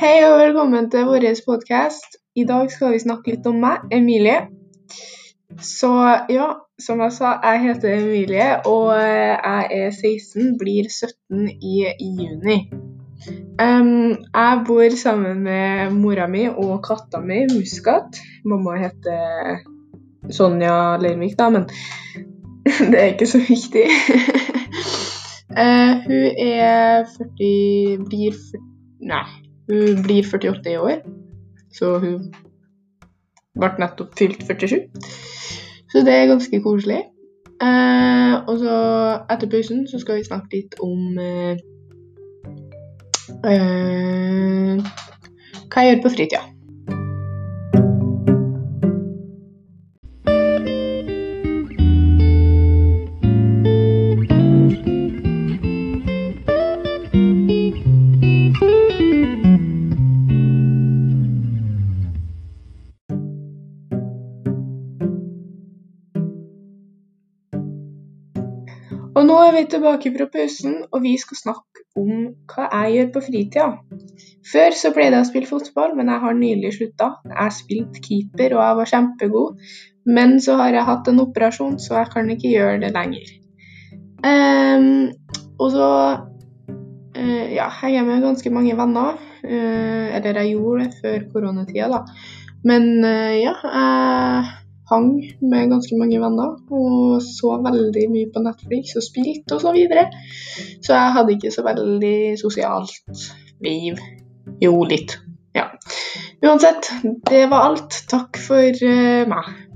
Hei og velkommen til vår podkast. I dag skal vi snakke litt om meg, Emilie. Så ja, som jeg sa, jeg heter Emilie, og jeg er 16, blir 17 i, juni. Um, jeg bor sammen med mora mi og katta mi, Muskat. Mamma heter Sonja Leirvik, da, men det er ikke så viktig. uh, hun er 40 Blir 40 Nei, hun blir 48 i år. Så hun ble nettopp fylt 47. Så det er ganske koselig. Uh, og så etter pausen så skal vi snakke litt om uh, hva jeg gjør på fritida. Og nå er vi tilbake fra pausen, og vi skal snakke om hva jeg gjør på fritida. Før så pleide jeg å spille fotball, men jeg har nylig slutta. Jeg spilte keeper, og jeg var kjempegod. Men så har jeg hatt en operasjon, så jeg kan ikke gjøre det lenger. Um, og så uh, ja, jeg med ganske mange venner. Uh, eller jeg gjorde det før koronatida, da. Men uh, ja, jeg hang med ganske mange venner og så veldig mye på Netflix og spilte og så videre. Så jeg hadde ikke så veldig sosialt liv. Jo, litt. Ja. Uansett, det var alt. Takk for uh, meg.